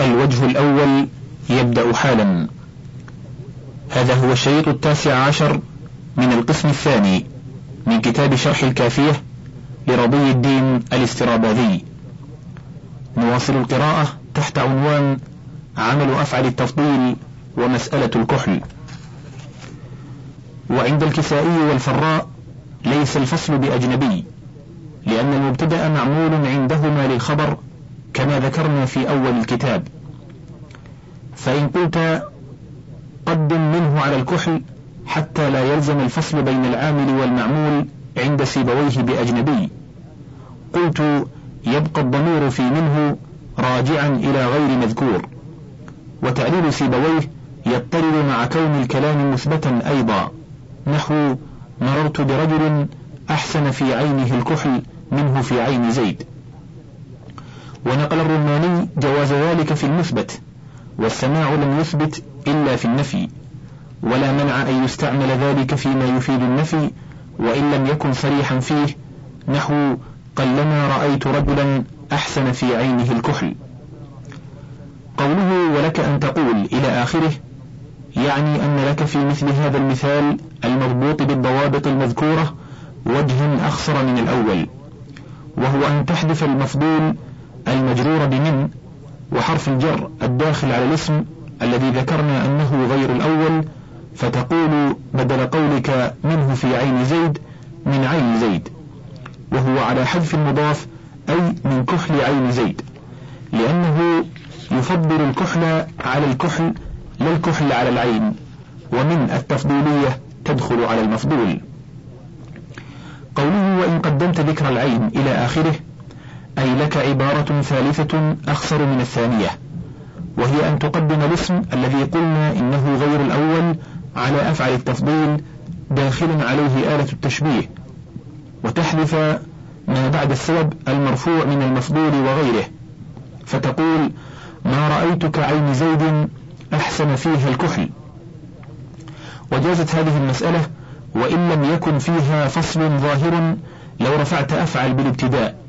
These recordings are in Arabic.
الوجه الأول يبدأ حالا. هذا هو الشريط التاسع عشر من القسم الثاني من كتاب شرح الكافية لرضي الدين الاستراباذي. نواصل القراءة تحت عنوان عمل أفعل التفضيل ومسألة الكحل. وعند الكسائي والفراء ليس الفصل بأجنبي لأن المبتدأ معمول عندهما للخبر كما ذكرنا في أول الكتاب. فإن قلت قدم منه على الكحل حتى لا يلزم الفصل بين العامل والمعمول عند سيبويه بأجنبي. قلت يبقى الضمير في منه راجعا إلى غير مذكور. وتعليل سيبويه يضطرد مع كون الكلام مثبتا أيضا. نحو مررت برجل أحسن في عينه الكحل منه في عين زيد. ونقل الرماني جواز ذلك في المثبت والسماع لم يثبت إلا في النفي ولا منع أن يستعمل ذلك فيما يفيد النفي وإن لم يكن صريحا فيه نحو قلما رأيت رجلا أحسن في عينه الكحل قوله ولك أن تقول إلى آخره يعني أن لك في مثل هذا المثال المضبوط بالضوابط المذكورة وجها أخصر من الأول وهو أن تحذف المفضول المجرور بمن وحرف الجر الداخل على الاسم الذي ذكرنا أنه غير الأول فتقول بدل قولك منه في عين زيد من عين زيد وهو على حذف المضاف أي من كحل عين زيد لأنه يفضل الكحل على الكحل لا الكحل على العين ومن التفضيلية تدخل على المفضول. قوله وإن قدمت ذكر العين إلى آخره أي لك عبارة ثالثة أخصر من الثانية وهي أن تقدم الاسم الذي قلنا إنه غير الأول على أفعل التفضيل داخلا عليه آلة التشبيه وتحذف ما بعد السبب المرفوع من المفضول وغيره فتقول ما رأيتك عين زيد أحسن فيها الكحل. وجازت هذه المسألة وإن لم يكن فيها فصل ظاهر لو رفعت أفعل بالابتداء.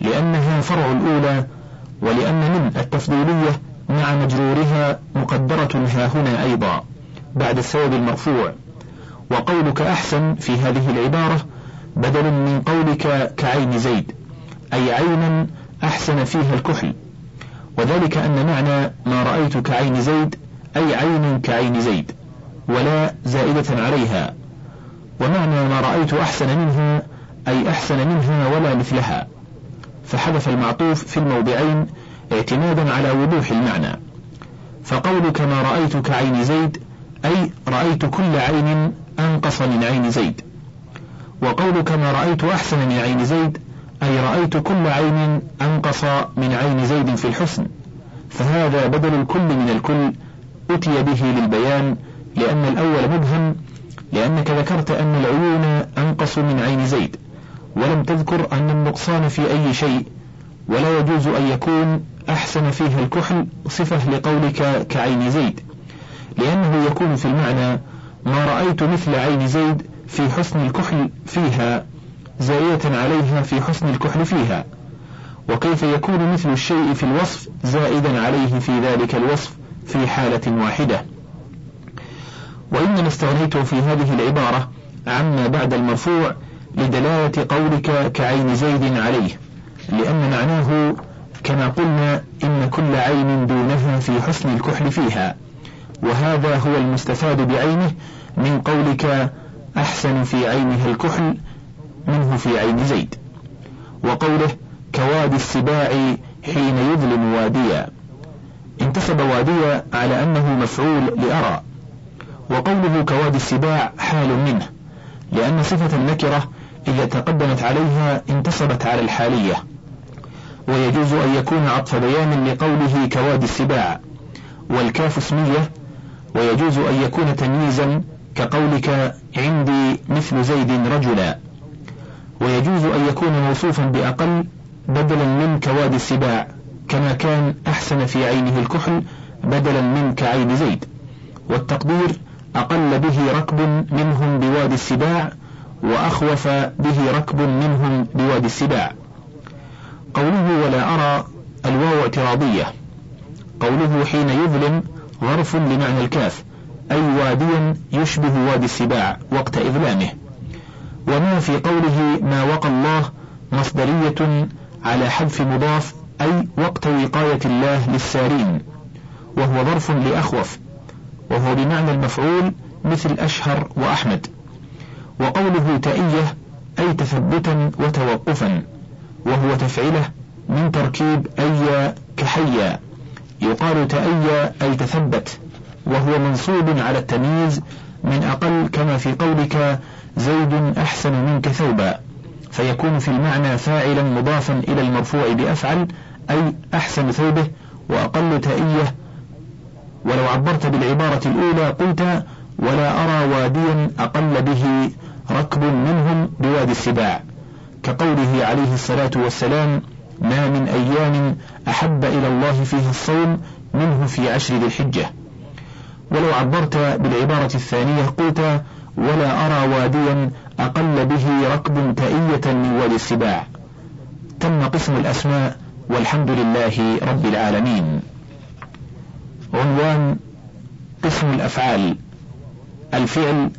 لأنها فرع الأولى ولأن من التفضيلية مع مجرورها مقدرة ها هنا أيضا بعد السبب المرفوع. وقولك أحسن في هذه العبارة بدل من قولك كعين زيد أي عينا أحسن فيها الكحل. وذلك أن معنى ما رأيت كعين زيد أي عين كعين زيد ولا زائدة عليها. ومعنى ما رأيت أحسن منها أي أحسن منها ولا مثلها. فحذف المعطوف في الموضعين اعتمادا على وضوح المعنى. فقولك ما رأيت كعين زيد أي رأيت كل عين أنقص من عين زيد. وقولك ما رأيت أحسن من عين زيد أي رأيت كل عين أنقص من عين زيد في الحسن. فهذا بدل الكل من الكل أتي به للبيان لأن الأول مبهم لأنك ذكرت أن العيون أنقص من عين زيد. ولم تذكر أن النقصان في أي شيء ولا يجوز أن يكون أحسن فيها الكحل صفة لقولك كعين زيد لأنه يكون في المعنى ما رأيت مثل عين زيد في حسن الكحل فيها زائدة عليها في حسن الكحل فيها وكيف يكون مثل الشيء في الوصف زائدا عليه في ذلك الوصف في حالة واحدة. وإنما استغنيت في هذه العبارة عما بعد المرفوع لدلالة قولك كعين زيد عليه لأن معناه كما قلنا إن كل عين دونها في حسن الكحل فيها وهذا هو المستفاد بعينه من قولك أحسن في عينها الكحل منه في عين زيد وقوله كوادي السباع حين يظلم واديا انتسب واديا على أنه مفعول لأرى وقوله كوادي السباع حال منه لأن صفة النكرة إذا تقدمت عليها انتصبت على الحالية. ويجوز أن يكون عطف بيان لقوله كوادي السباع والكاف اسمية. ويجوز أن يكون تمييزا كقولك عندي مثل زيد رجلا. ويجوز أن يكون موصوفا بأقل بدلا من كوادي السباع كما كان أحسن في عينه الكحل بدلا من كعين زيد. والتقدير أقل به ركب منهم بوادي السباع وأخوف به ركب منهم بوادي السباع. قوله ولا أرى الواو اعتراضية. قوله حين يظلم ظرف لمعنى الكاف أي واديا يشبه وادي السباع وقت إظلامه. وما في قوله ما وقى الله مصدرية على حذف مضاف أي وقت وقاية الله للسارين. وهو ظرف لأخوف. وهو بمعنى المفعول مثل أشهر وأحمد. وقوله تأية أي تثبتا وتوقفا وهو تفعله من تركيب أي كحيا يقال تأيى أي تثبت وهو منصوب على التمييز من أقل كما في قولك زيد أحسن منك ثوبا. فيكون في المعنى فاعلا مضافا إلى المرفوع بأفعل أي أحسن ثوبه وأقل تأية ولو عبرت بالعبارة الأولى قلت ولا أرى واديا أقل به ركب منهم بوادي السباع. كقوله عليه الصلاة والسلام ما من أيام أحب إلى الله فيها الصوم منه في عشر ذي الحجة. ولو عبرت بالعبارة الثانية قلت ولا أرى واديا أقل به ركب تأية من وادي السباع. تم قسم الأسماء والحمد لله رب العالمين. عنوان قسم الأفعال. الفعل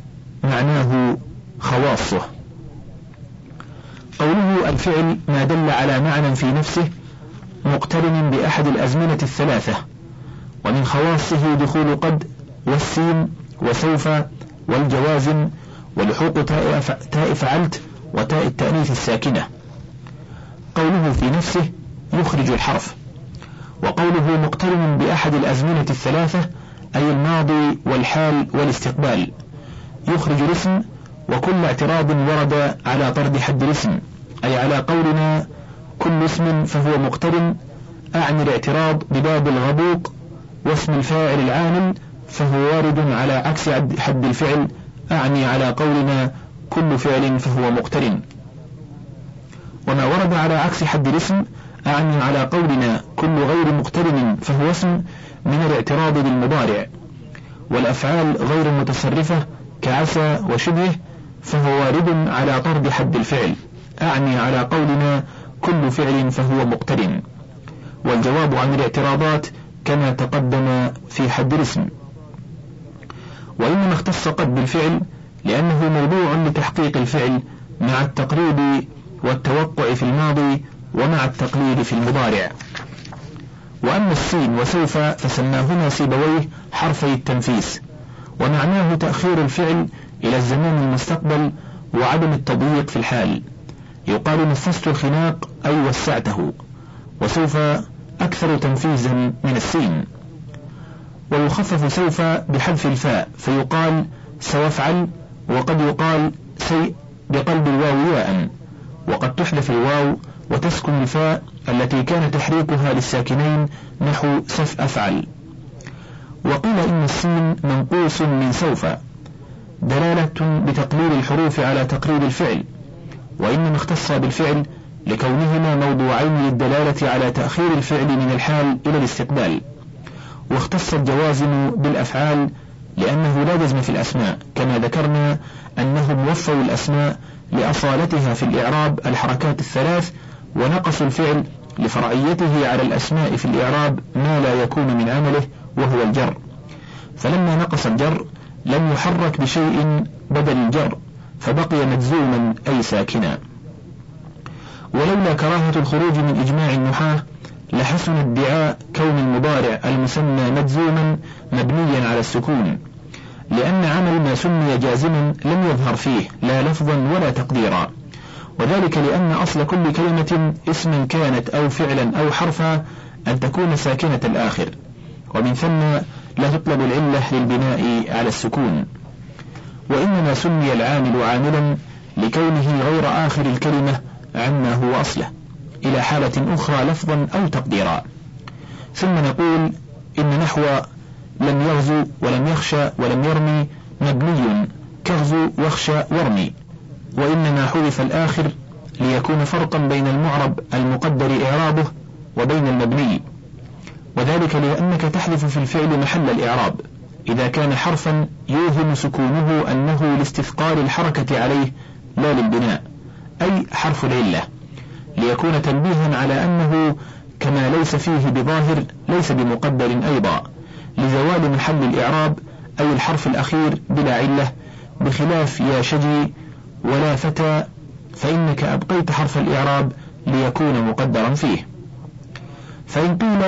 معناه خواصه. قوله الفعل ما دل على معنى في نفسه مقترن بأحد الأزمنة الثلاثة ومن خواصه دخول قد والسين وسوف والجوازم ولحوق تاء فعلت وتاء التأنيث الساكنة. قوله في نفسه يخرج الحرف وقوله مقترن بأحد الأزمنة الثلاثة أي الماضي والحال والاستقبال. يخرج الاسم وكل اعتراض ورد على طرد حد الاسم أي على قولنا كل اسم فهو مقترن أعني الاعتراض بباب الغبوق واسم الفاعل العامل فهو وارد على عكس حد الفعل أعني على قولنا كل فعل فهو مقترن وما ورد على عكس حد الاسم أعني على قولنا كل غير مقترن فهو اسم من الاعتراض بالمضارع والأفعال غير المتصرفة كعسى وشبهه فهو وارد على طرد حد الفعل أعني على قولنا كل فعل فهو مقترن والجواب عن الاعتراضات كما تقدم في حد الاسم. وإنما اختص قد بالفعل لأنه موضوع لتحقيق الفعل مع التقريب والتوقع في الماضي ومع التقليد في المضارع. وأما السين وسوف فسماهما سيبويه حرفي التنفيس. ومعناه تأخير الفعل إلى الزمان المستقبل وعدم التضييق في الحال. يقال نفست الخناق أي وسعته. وسوف أكثر تنفيذا من السين ويخفف سوف بحذف الفاء فيقال سوفعل وقد يقال سيء بقلب الواو ياء. وقد تحذف الواو وتسكن الفاء التي كان تحريكها للساكنين نحو سف أفعل. وقيل إن السين منقوص من سوف دلالة بتقليل الحروف على تقرير الفعل وإنما اختص بالفعل لكونهما موضوعين للدلالة على تأخير الفعل من الحال إلى الاستقبال. واختص الجوازم بالأفعال لأنه لا جزم في الأسماء كما ذكرنا أنهم وفوا الأسماء لأصالتها في الإعراب الحركات الثلاث ونقصوا الفعل لفرعيته على الأسماء في الإعراب ما لا يكون من عمله وهو الجر. فلما نقص الجر لم يحرك بشيء بدل الجر فبقي مجزوما أي ساكنا. ولولا كراهة الخروج من إجماع النحاة لحسن ادعاء كون المضارع المسمى مجزوما مبنيا على السكون لأن عمل ما سمي جازما لم يظهر فيه لا لفظا ولا تقديرا. وذلك لأن أصل كل كلمة اسما كانت أو فعلا أو حرفا أن تكون ساكنة الآخر. ومن ثم لا تطلب العلة للبناء على السكون. وإنما سمي العامل عاملا لكونه غير آخر الكلمة عما هو أصله إلى حالة أخرى لفظا أو تقديرا. ثم نقول إن نحو لم يغزو ولم يخشى ولم يرمي مبني كغزو واخشى وارمي. وإنما حذف الآخر ليكون فرقا بين المعرب المقدر إعرابه وبين المبني. وذلك لأنك تحذف في الفعل محل الإعراب. إذا كان حرفا يوهم سكونه أنه لاستثقال الحركة عليه لا للبناء أي حرف العلة. ليكون تنبيها على أنه كما ليس فيه بظاهر ليس بمقدر أيضا. لزوال محل الإعراب أي الحرف الأخير بلا علة بخلاف يا شجي ولا فتى فإنك أبقيت حرف الإعراب ليكون مقدرا فيه. فإن قيل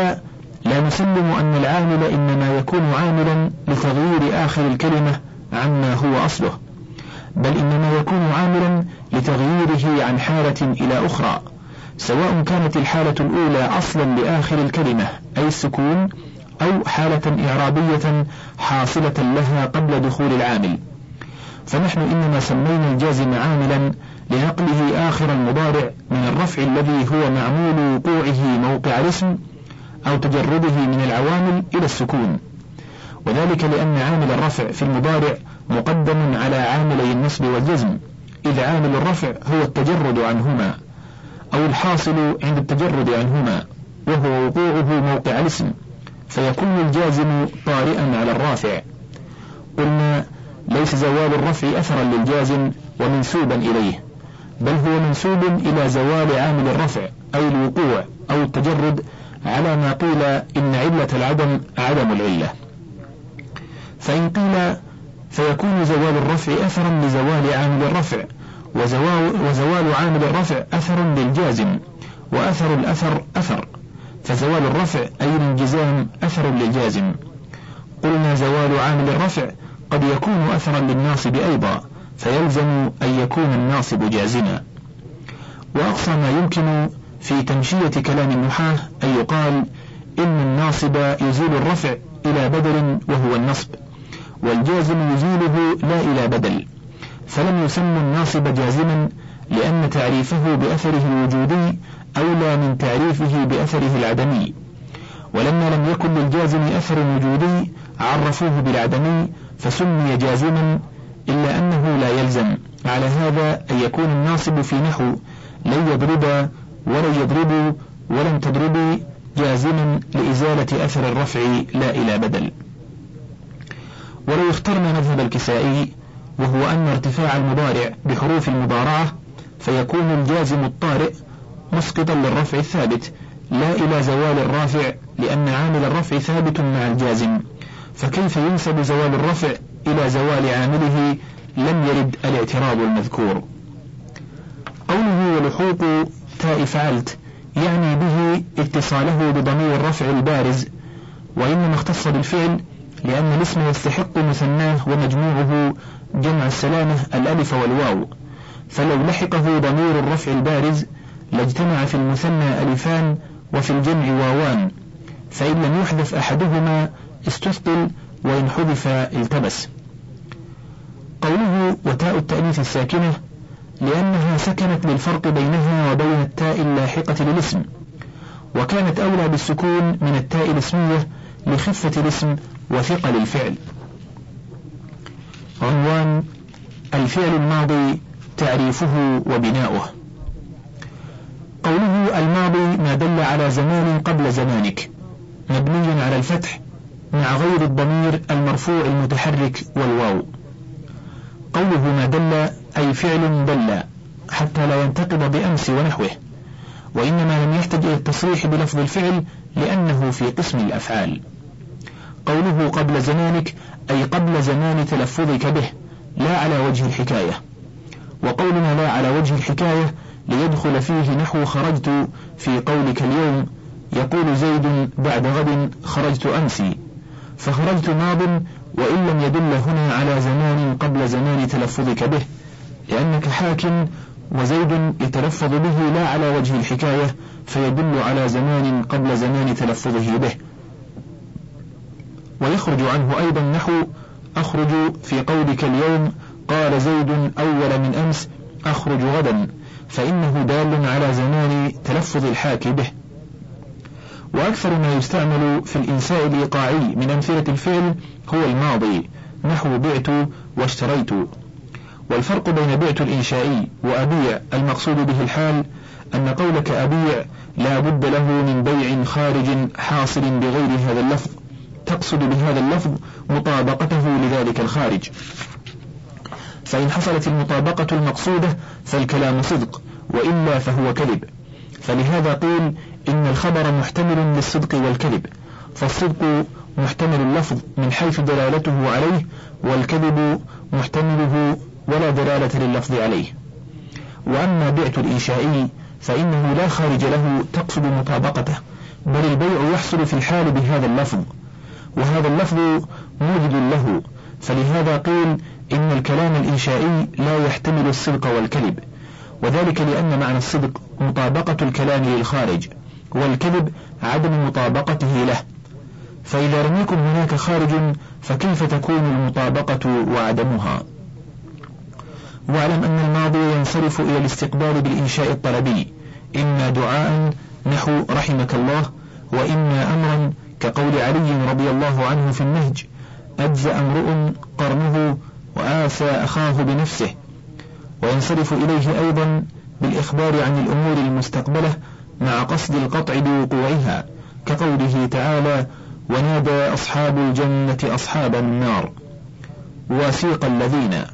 لا نسلم أن العامل إنما يكون عاملا لتغيير آخر الكلمة عما هو أصله بل إنما يكون عاملا لتغييره عن حالة إلى أخرى سواء كانت الحالة الأولى أصلا لآخر الكلمة أي السكون أو حالة إعرابية حاصلة لها قبل دخول العامل. فنحن إنما سمينا الجازم عاملا لنقله آخر المضارع من الرفع الذي هو معمول وقوعه موقع الاسم أو تجرده من العوامل إلى السكون. وذلك لأن عامل الرفع في المضارع مقدم على عاملي النصب والجزم إذ عامل الرفع هو التجرد عنهما أو الحاصل عند التجرد عنهما وهو وقوعه موقع الاسم فيكون الجازم طارئا على الرافع. قلنا ليس زوال الرفع أثرا للجازم ومنسوبا إليه بل هو منسوب إلى زوال عامل الرفع أي الوقوع أو التجرد على ما قيل إن علة العدم عدم العلة. فإن قيل فيكون زوال الرفع أثرا لزوال عامل الرفع وزوال, وزوال عامل الرفع أثر للجازم وأثر الأثر أثر فزوال الرفع أي الانجزام أثر للجازم قلنا زوال عامل الرفع قد يكون أثرا للناصب أيضا فيلزم أن يكون الناصب جازما. وأقصى ما يمكن في تمشية كلام النحاة أن يقال إن الناصب يزيل الرفع إلى بدل وهو النصب والجازم يزيله لا إلى بدل. فلم يسم الناصب جازما لأن تعريفه بأثره الوجودي أولى من تعريفه بأثره العدمي. ولما لم يكن للجازم أثر وجودي عرفوه بالعدمي فسمي جازما إلا أنه لا يلزم. على هذا أن يكون الناصب في نحو لن يضرب ولن يضربوا ولن تضربي جازما لإزالة أثر الرفع لا إلى بدل. ولو اخترنا مذهب الكسائي وهو أن ارتفاع المضارع بحروف المضارعة فيكون الجازم الطارئ مسقطا للرفع الثابت لا إلى زوال الرافع لأن عامل الرفع ثابت مع الجازم. فكيف ينسب زوال الرفع إلى زوال عامله؟ لم يرد الاعتراض المذكور. قوله ولحوق تاء فعلت يعني به اتصاله بضمير الرفع البارز وإنما اختص بالفعل لأن الاسم يستحق مثناه ومجموعه جمع السلامة الألف والواو. فلو لحقه ضمير الرفع البارز لاجتمع في المثنى ألفان وفي الجمع واوان. فإن لم يحذف أحدهما استثقل وإن حذف التبس. قوله وتاء التأنيث الساكنة لأنها سكنت للفرق بينها وبين التاء اللاحقة للاسم وكانت أولى بالسكون من التاء الاسمية لخفة الاسم وثقل الفعل. عنوان الفعل الماضي تعريفه وبناؤه. قوله الماضي ما دل على زمان قبل زمانك مبني على الفتح مع غير الضمير المرفوع المتحرك والواو. قوله ما دل أي فعل دل حتى لا ينتقض بأمس ونحوه. وإنما لم يحتج إلى التصريح بلفظ الفعل لأنه في قسم الأفعال. قوله قبل زمانك أي قبل زمان تلفظك به لا على وجه الحكاية. وقولنا لا على وجه الحكاية ليدخل فيه نحو خرجت في قولك اليوم يقول زيد بعد غد خرجت أمسي. فخرجت ماض وإن لم يدل هنا على زمان قبل زمان تلفظك به لأنك حاكم وزيد يتلفظ به لا على وجه الحكاية فيدل على زمان قبل زمان تلفظه به. ويخرج عنه أيضا نحو أخرج في قولك اليوم قال زيد أول من أمس أخرج غدا فإنه دال على زمان تلفظ الحاكي به. وأكثر ما يستعمل في الإنساء الإيقاعي من أمثلة الفعل هو الماضي نحو بعت واشتريت. والفرق بين بعت الإنشائي وأبيع المقصود به الحال أن قولك أبيع لا بد له من بيع خارج حاصل بغير هذا اللفظ تقصد بهذا اللفظ مطابقته لذلك الخارج. فإن حصلت المطابقة المقصودة فالكلام صدق وإلا فهو كذب. فلهذا قيل إن الخبر محتمل للصدق والكذب فالصدق محتمل اللفظ من حيث دلالته عليه والكذب محتمله ولا دلالة لللفظ عليه. وأما بعت الإنشائي فإنه لا خارج له تقصد مطابقته بل البيع يحصل في الحال بهذا اللفظ. وهذا اللفظ موجد له فلهذا قيل إن الكلام الإنشائي لا يحتمل الصدق والكذب. وذلك لأن معنى الصدق مطابقة الكلام للخارج. والكذب عدم مطابقته له. فإذا لم يكن هناك خارج فكيف تكون المطابقة وعدمها؟ واعلم أن الماضي ينصرف إلى الاستقبال بالإنشاء الطلبي. إما دعاء نحو رحمك الله وإما أمرا كقول علي رضي الله عنه في النهج أجزأ امرؤ قرنه وآسى أخاه بنفسه. وينصرف إليه أيضا بالإخبار عن الأمور المستقبلة مع قصد القطع بوقوعها كقوله تعالى ونادى أصحاب الجنة أصحاب النار وسيق الذين.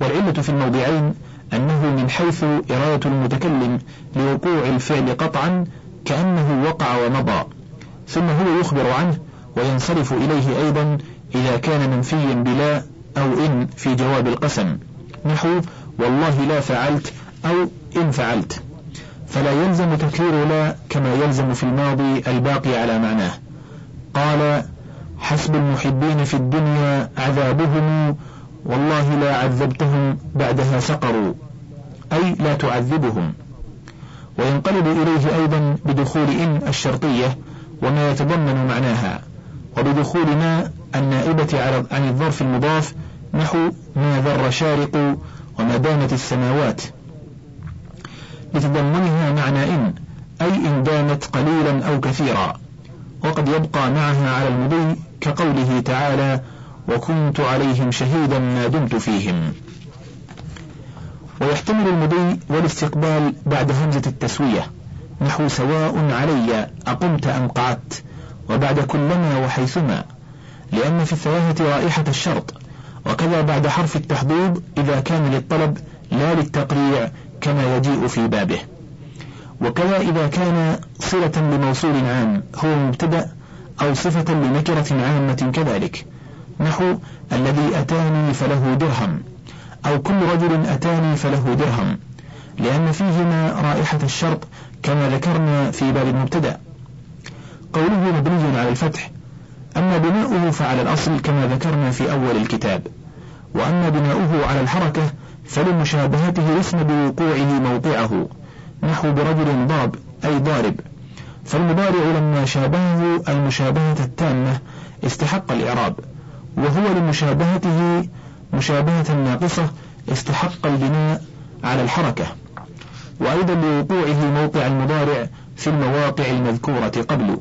والعلة في الموضعين أنه من حيث إرادة المتكلم لوقوع الفعل قطعا كأنه وقع ومضى ثم هو يخبر عنه وينصرف إليه أيضا إذا كان منفيا بلا أو إن في جواب القسم نحو والله لا فعلت أو إن فعلت فلا يلزم تكرير لا كما يلزم في الماضي الباقي على معناه. قال حسب المحبين في الدنيا عذابهم والله لا عذبتهم بعدها سقروا أي لا تعذبهم. وينقلب إليه أيضا بدخول إن الشرطية وما يتضمن معناها وبدخول ما النائبة عن الظرف المضاف نحو ما ذر شارق وما دامت السماوات. لتضمنها معنى إن أي إن دامت قليلا أو كثيرا. وقد يبقى معها على المضي كقوله تعالى وكنت عليهم شهيدا ما دمت فيهم ويحتمل المضي والاستقبال بعد همزة التسوية نحو سواء علي أقمت أم قعدت وبعد كلما وحيثما لأن في الثلاثة رائحة الشرط وكذا بعد حرف التحضيض إذا كان للطلب لا للتقريع كما يجيء في بابه. وكذا إذا كان صلة لموصول عام هو مبتدأ أو صفة لنكرة عامة كذلك. نحو الذي أتاني فله درهم أو كل رجل أتاني فله درهم لأن فيهما رائحة الشرط كما ذكرنا في باب المبتدأ. قوله مبني على الفتح أما بناؤه فعلى الأصل كما ذكرنا في أول الكتاب وأما بناؤه على الحركة فلمشابهته الاسم بوقوعه موضعه نحو برجل ضرب أي ضارب. فالمضارع لما شابهه المشابهة التامة استحق الإعراب وهو لمشابهته مشابهة ناقصة استحق البناء على الحركة. وأيضا لوقوعه موقع المضارع في المواقع المذكورة قبل.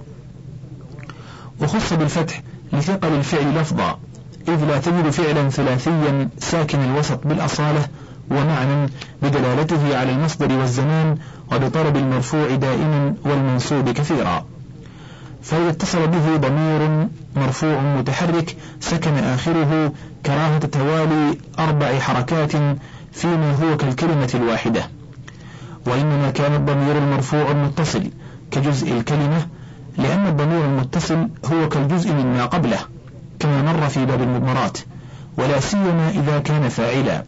وخص بالفتح لثقل الفعل لفظا. إذ لا تجد فعلا ثلاثيا ساكن الوسط بالأصالة ومعنى بدلالته على المصدر والزمان وبطلب المرفوع دائما والمنصوب كثيرا. فإذا اتصل به ضمير مرفوع متحرك سكن آخره كراهة توالي أربع حركات فيما هو كالكلمة الواحدة. وإنما كان الضمير المرفوع المتصل كجزء الكلمة لأن الضمير المتصل هو كالجزء مما قبله. كما مر في باب المضمرات ولا سيما إذا كان فاعلا.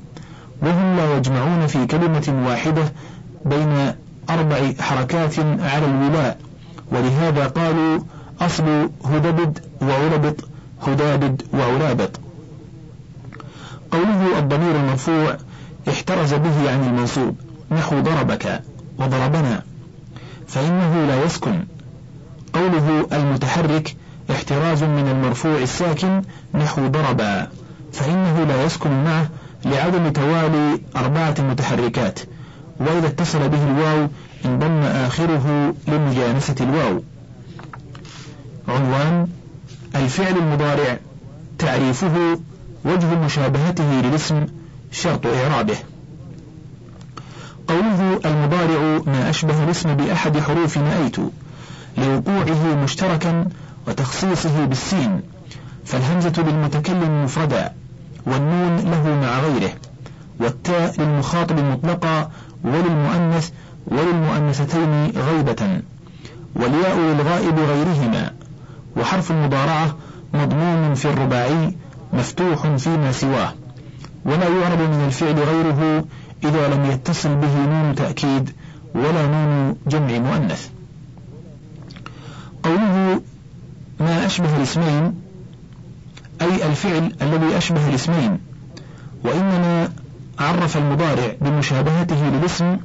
وهم لا يجمعون في كلمة واحدة بين أربع حركات على الولاء ولهذا قالوا أصل هدبد وعلبط هدابد وعلابط قوله الضمير المرفوع احترز به عن المنصوب نحو ضربك وضربنا فإنه لا يسكن. قوله المتحرك احتراز من المرفوع الساكن نحو ضربا فإنه لا يسكن معه لعدم توالي أربعة متحركات. وإذا اتصل به الواو انضم آخره لمجانسة الواو. عنوان الفعل المضارع تعريفه وجه مشابهته للاسم شرط إعرابه. قوله المضارع ما أشبه الاسم بأحد حروف نأيت لوقوعه مشتركا وتخصيصه بالسين فالهمزة للمتكلم مفردا والنون له مع غيره والتاء للمخاطب مطلقا وللمؤنث وللمؤنثتين غيبة والياء للغائب غيرهما وحرف المضارعة مضموم في الرباعي مفتوح فيما سواه ولا يعرب من الفعل غيره إذا لم يتصل به نون تأكيد ولا نون جمع مؤنث. قوله أشبه الاسمين أي الفعل الذي أشبه الاسمين وإنما عرف المضارع بمشابهته للاسم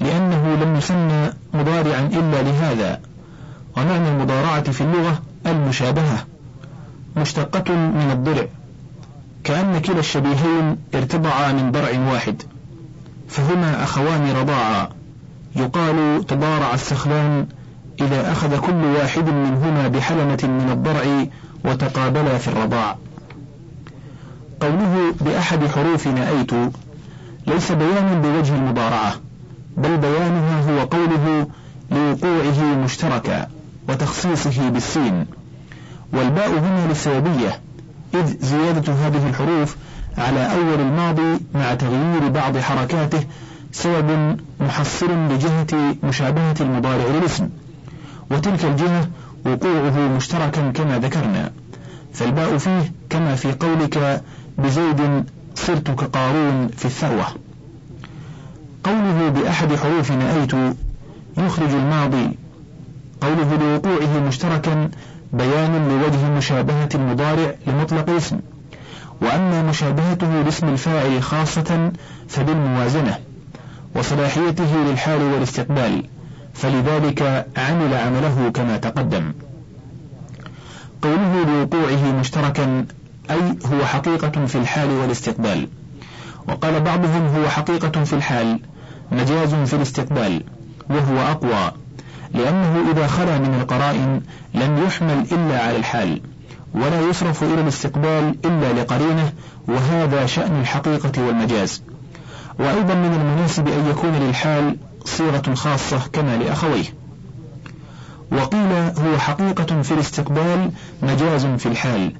لأنه لم يسمى مضارعا إلا لهذا ومعنى المضارعة في اللغة المشابهة مشتقة من الضلع كأن كلا الشبيهين ارتضعا من ضرع واحد فهما أخوان رضاعا يقال تضارع السخلان إذا أخذ كل واحد منهما بحلمة من الضرع وتقابلا في الرضاع. قوله بأحد حروف نأيت ليس بيانا بوجه المضارعة بل بيانها هو قوله لوقوعه مشتركا وتخصيصه بالسين. والباء هنا للسببية إذ زيادة هذه الحروف على أول الماضي مع تغيير بعض حركاته سبب محصل لجهة مشابهة المضارع للاسم. وتلك الجهة وقوعه مشتركا كما ذكرنا. فالباء فيه كما في قولك بزيد صرت كقارون في الثروة. قوله بأحد حروف نأيت يخرج الماضي. قوله لوقوعه مشتركا بيان لوجه مشابهة المضارع لمطلق اسم. وأما مشابهته لاسم الفاعل خاصة فبالموازنة وصلاحيته للحال والاستقبال. فلذلك عمل عمله كما تقدم. قوله لوقوعه مشتركا أي هو حقيقة في الحال والاستقبال. وقال بعضهم هو حقيقة في الحال مجاز في الاستقبال وهو أقوى لأنه إذا خلا من القرائن لم يحمل إلا على الحال ولا يصرف إلى الاستقبال إلا لقرينه وهذا شأن الحقيقة والمجاز. وأيضا من المناسب أن يكون للحال صيغة خاصة كما لأخويه. وقيل هو حقيقة في الاستقبال مجاز في الحال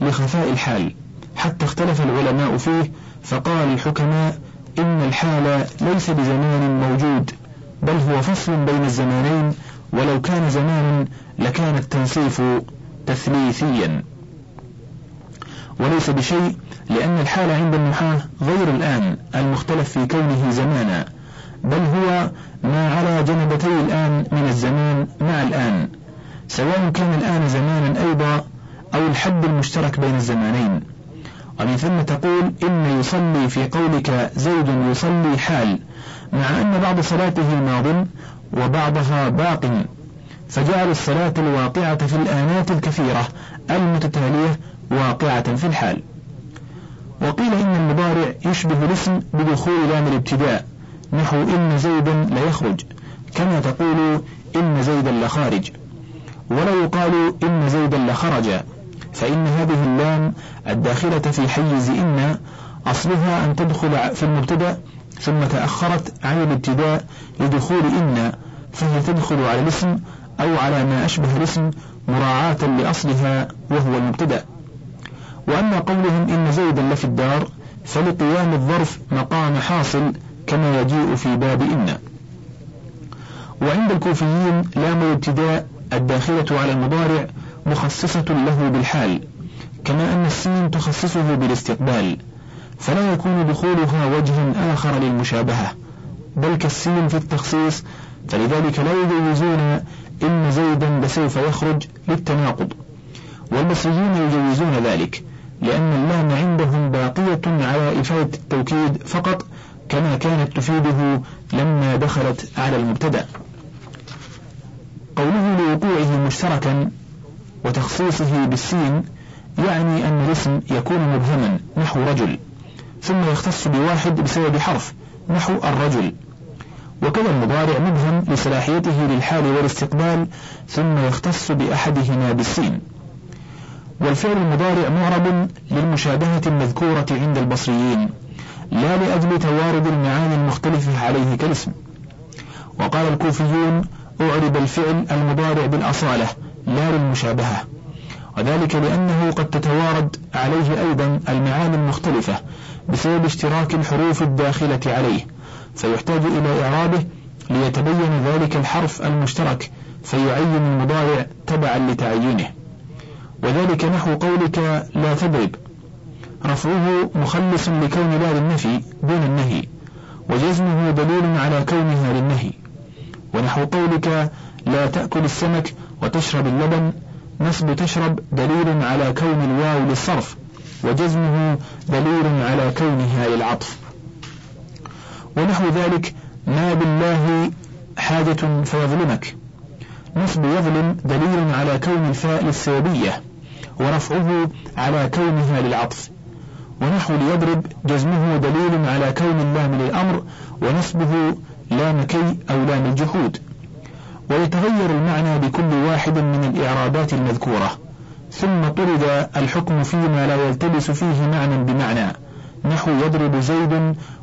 لخفاء الحال. حتى اختلف العلماء فيه فقال الحكماء إن الحال ليس بزمان موجود بل هو فصل بين الزمانين ولو كان زمانا لكان التنصيف تثليثيا. وليس بشيء لأن الحال عند النحاة غير الآن المختلف في كونه زمانا. بل هو ما على جنبتي الآن من الزمان مع الآن. سواء كان الآن زمانا أيضا أو الحد المشترك بين الزمانين. ومن ثم تقول إن يصلي في قولك زيد يصلي حال مع أن بعض صلاته ماض وبعضها باق. فجعل الصلاة الواقعة في الآنات الكثيرة المتتالية واقعة في الحال. وقيل إن المضارع يشبه الاسم بدخول لام الابتداء. نحو إن زيدا ليخرج. كما تقول إن زيدا لخارج. ولا يقال إن زيدا لخرج. فإن هذه اللام الداخلة في حيز إن أصلها أن تدخل في المبتدأ ثم تأخرت عن الابتداء لدخول إن فهي تدخل على الاسم أو على ما أشبه الاسم مراعاة لأصلها وهو المبتدأ. وأما قولهم إن زيدا لفي الدار فلقيام الظرف مقام حاصل كما يجيء في باب إن. وعند الكوفيين لام الابتداء الداخلة على المضارع مخصصة له بالحال كما أن السين تخصصه بالاستقبال فلا يكون دخولها وجها آخر للمشابهة بل كالسين في التخصيص فلذلك لا يجوزون إن زيدا لسوف يخرج للتناقض. والبصريون يجوزون ذلك لأن اللام عندهم باقية على إفادة التوكيد فقط كما كانت تفيده لما دخلت على المبتدأ. قوله لوقوعه مشتركا وتخصيصه بالسين يعني أن الاسم يكون مبهما نحو رجل ثم يختص بواحد بسبب حرف نحو الرجل. وكذا المضارع مبهم لصلاحيته للحال والاستقبال ثم يختص بأحدهما بالسين. والفعل المضارع معرب للمشابهة المذكورة عند البصريين. لا لأجل توارد المعاني المختلفة عليه كالاسم. وقال الكوفيون أعرب الفعل المضارع بالأصالة لا للمشابهة. وذلك لأنه قد تتوارد عليه أيضا المعاني المختلفة بسبب اشتراك الحروف الداخلة عليه فيحتاج إلى إعرابه ليتبين ذلك الحرف المشترك فيعين المضارع تبعا لتعينه وذلك نحو قولك لا تضرب. رفعه مخلص لكون لا للنفي دون النهي وجزمه دليل على كونها للنهي. ونحو قولك لا تأكل السمك وتشرب اللبن نصب تشرب دليل على كون الواو للصرف وجزمه دليل على كونها للعطف. ونحو ذلك ما بالله حاجة فيظلمك. نصب يظلم دليل على كون الفاء للسببية ورفعه على كونها للعطف. ونحو ليضرب جزمه دليل على كون اللام للأمر ونصبه لام كي أو لام الجحود ويتغير المعنى بكل واحد من الإعرابات المذكورة. ثم طرد الحكم فيما لا يلتبس فيه معنى بمعنى. نحو يضرب زيد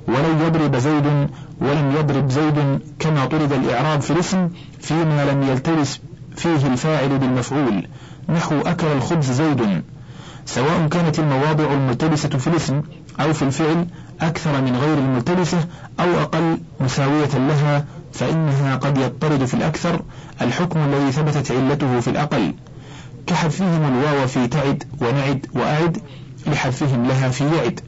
ولن يضرب زيد ولم يضرب زيد كما طرد الإعراب في الاسم فيما لم يلتبس فيه الفاعل بالمفعول. نحو أكل الخبز زيد. سواء كانت المواضع الملتبسة في الاسم أو في الفعل أكثر من غير الملتبسة أو أقل مساوية لها فإنها قد يضطرد في الأكثر الحكم الذي ثبتت علته في الأقل. كحذفهم الواو في تعد ونعد وأعد لحذفهم لها في يعد.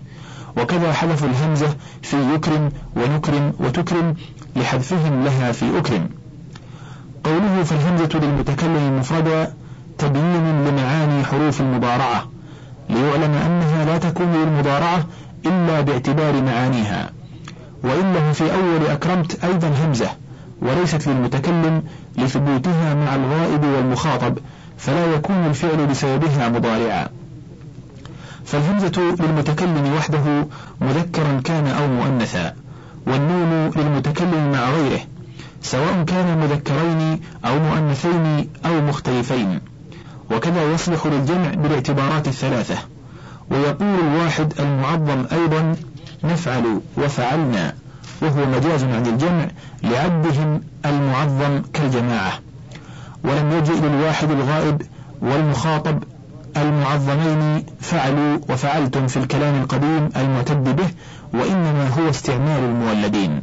وكذا حذف الهمزة في يكرم ونكرم وتكرم لحذفهم لها في أكرم قوله فالهمزة للمتكلم مفردا تبيين لمعاني حروف المضارعة ليعلم أنها لا تكون للمضارعة إلا باعتبار معانيها. وإنه في أول أكرمت أيضا همزة وليست للمتكلم لثبوتها مع الغائب والمخاطب فلا يكون الفعل بسببها مضارعا. فالهمزة للمتكلم وحده مذكرا كان أو مؤنثا والنون للمتكلم مع غيره سواء كان مذكرين أو مؤنثين أو مختلفين. وكذا يصلح للجمع بالاعتبارات الثلاثة. ويقول الواحد المعظم أيضا نفعل وفعلنا وهو مجاز عن الجمع لعدهم المعظم كالجماعة. ولم يجئ للواحد الغائب والمخاطب المعظمين فعلوا وفعلتم في الكلام القديم المعتد به وإنما هو استعمال المولدين.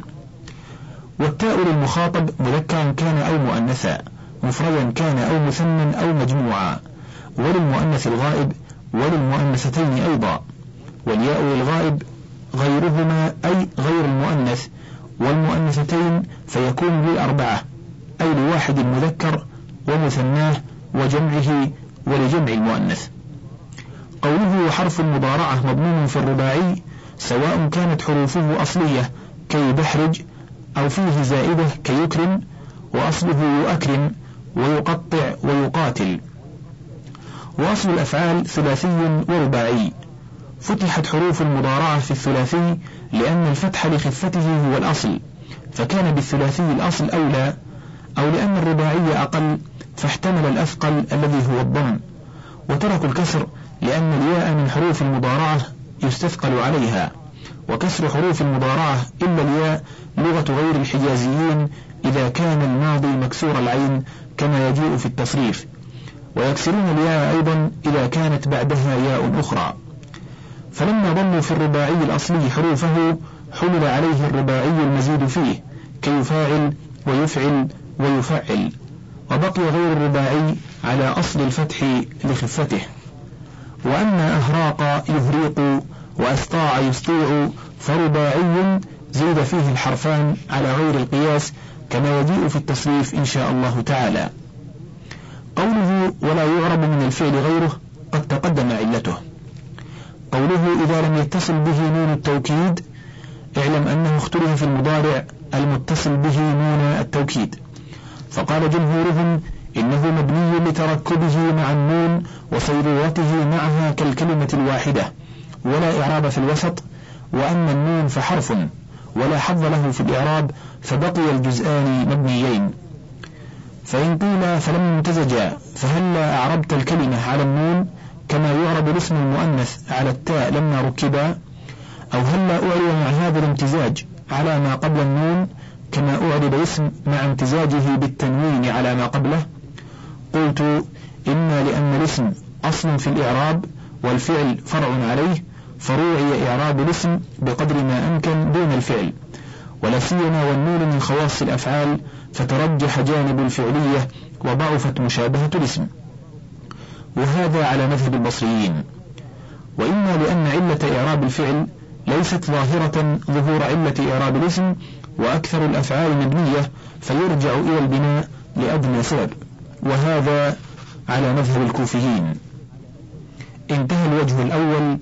والتاء للمخاطب مذكرا كان أو مؤنثا. مفردا كان أو مثنى أو مجموعا وللمؤنث الغائب وللمؤنثتين أيضا والياء للغائب غيرهما أي غير المؤنث والمؤنثتين فيكون للأربعة أي لواحد مذكر ومثناه وجمعه ولجمع المؤنث. قوله حرف المضارعة مضمون في الرباعي سواء كانت حروفه أصلية كيدحرج أو فيه زائدة كيكرم وأصله يؤكرم ويقطع ويقاتل. وأصل الأفعال ثلاثي ورباعي. فتحت حروف المضارعة في الثلاثي لأن الفتح لخفته هو الأصل. فكان بالثلاثي الأصل أولى أو لأن الرباعي أقل فاحتمل الأثقل الذي هو الضم. وتركوا الكسر لأن الياء من حروف المضارعة يستثقل عليها. وكسر حروف المضارعة إلا الياء لغة غير الحجازيين إذا كان الماضي مكسور العين كما يجيء في التصريف. ويكسرون الياء أيضا إذا كانت بعدها ياء أخرى. فلما ضموا في الرباعي الأصلي حروفه حمل عليه الرباعي المزيد فيه كيفاعل ويفعل ويفعل. وبقي غير الرباعي على أصل الفتح لخفته. وأما أهراق يهريق وأسطاع يسطيع فرباعي زيد فيه الحرفان على غير القياس كما يجيء في التصريف إن شاء الله تعالى. قوله ولا يعرب من الفعل غيره قد تقدم علته. قوله إذا لم يتصل به نون التوكيد اعلم أنه اختلف في المضارع المتصل به نون التوكيد. فقال جمهورهم إنه مبني لتركبه مع النون وصيرورته معها كالكلمة الواحدة ولا إعراب في الوسط وأما النون فحرف. ولا حظ له في الإعراب فبقي الجزآن مبنيين. فإن قيل فلم يمتزجا فهلا أعربت الكلمة على النون؟ كما يعرب الاسم المؤنث على التاء لما ركبا. أو هلا أعرب مع هذا الامتزاج على ما قبل النون؟ كما أعرب الاسم مع امتزاجه بالتنوين على ما قبله. قلت إما لأن الاسم أصل في الإعراب والفعل فرع عليه فروعي إعراب الاسم بقدر ما أمكن دون الفعل ولا سيما والنون من خواص الأفعال فترجح جانب الفعلية وضعفت مشابهة الاسم. وهذا على مذهب البصريين. وإما لأن علة إعراب الفعل ليست ظاهرة ظهور علة إعراب الاسم وأكثر الأفعال مبنية فيرجع إلى البناء لأدنى سبب. وهذا على مذهب الكوفيين. انتهى الوجه الأول